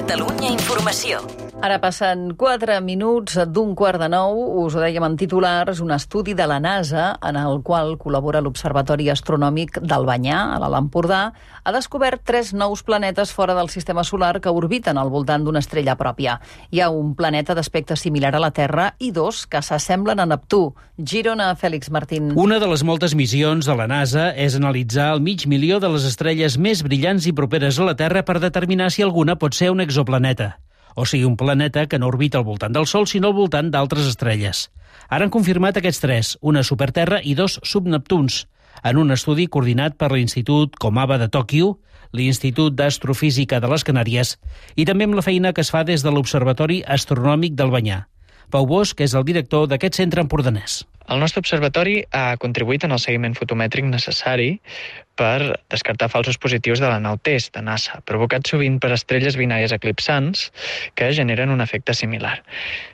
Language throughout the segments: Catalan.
Catalunya Informació. Ara passen 4 minuts d'un quart de nou, us ho dèiem en titulars, un estudi de la NASA en el qual col·labora l'Observatori Astronòmic del Banyà, a l'Alt Empordà, ha descobert tres nous planetes fora del sistema solar que orbiten al voltant d'una estrella pròpia. Hi ha un planeta d'aspecte similar a la Terra i dos que s'assemblen a Neptú. Girona, Fèlix Martín. Una de les moltes missions de la NASA és analitzar el mig milió de les estrelles més brillants i properes a la Terra per determinar si alguna pot ser un exoplaneta o sigui un planeta que no orbita al voltant del Sol, sinó al voltant d'altres estrelles. Ara han confirmat aquests tres, una superterra i dos subneptuns, en un estudi coordinat per l'Institut Comava de Tòquio, l'Institut d'Astrofísica de les Canàries i també amb la feina que es fa des de l'Observatori Astronòmic del Banyà. Pau Bosch és el director d'aquest centre empordanès. El nostre observatori ha contribuït en el seguiment fotomètric necessari per descartar falsos positius de la nau TESS de NASA, provocats sovint per estrelles binàries eclipsants que generen un efecte similar.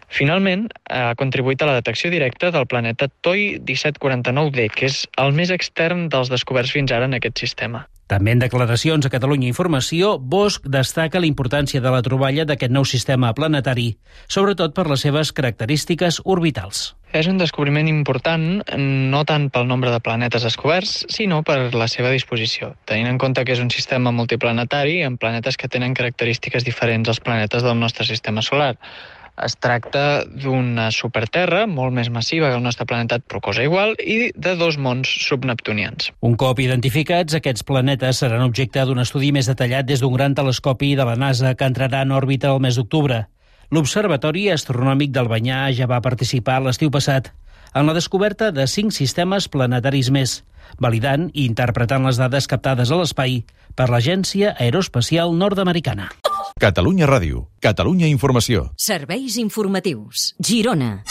Finalment, ha contribuït a la detecció directa del planeta TOI 1749d, que és el més extern dels descoberts fins ara en aquest sistema. També en declaracions a Catalunya Informació, Bosch destaca la importància de la troballa d'aquest nou sistema planetari, sobretot per les seves característiques orbitals. És un descobriment important no tant pel nombre de planetes descoberts, sinó per la seva disposició, tenint en compte que és un sistema multiplanetari amb planetes que tenen característiques diferents als planetes del nostre sistema solar. Es tracta d'una superterra molt més massiva que el nostre planeta, però cosa igual, i de dos mons subneptunians. Un cop identificats, aquests planetes seran objecte d'un estudi més detallat des d'un gran telescopi de la NASA que entrarà en òrbita el mes d'octubre. L'Observatori Astronòmic del Banyà ja va participar l'estiu passat en la descoberta de cinc sistemes planetaris més, validant i interpretant les dades captades a l'espai per l'Agència Aeroespacial Nord-Americana. Catalunya Ràdio, Catalunya Informació. Serveis informatius. Girona.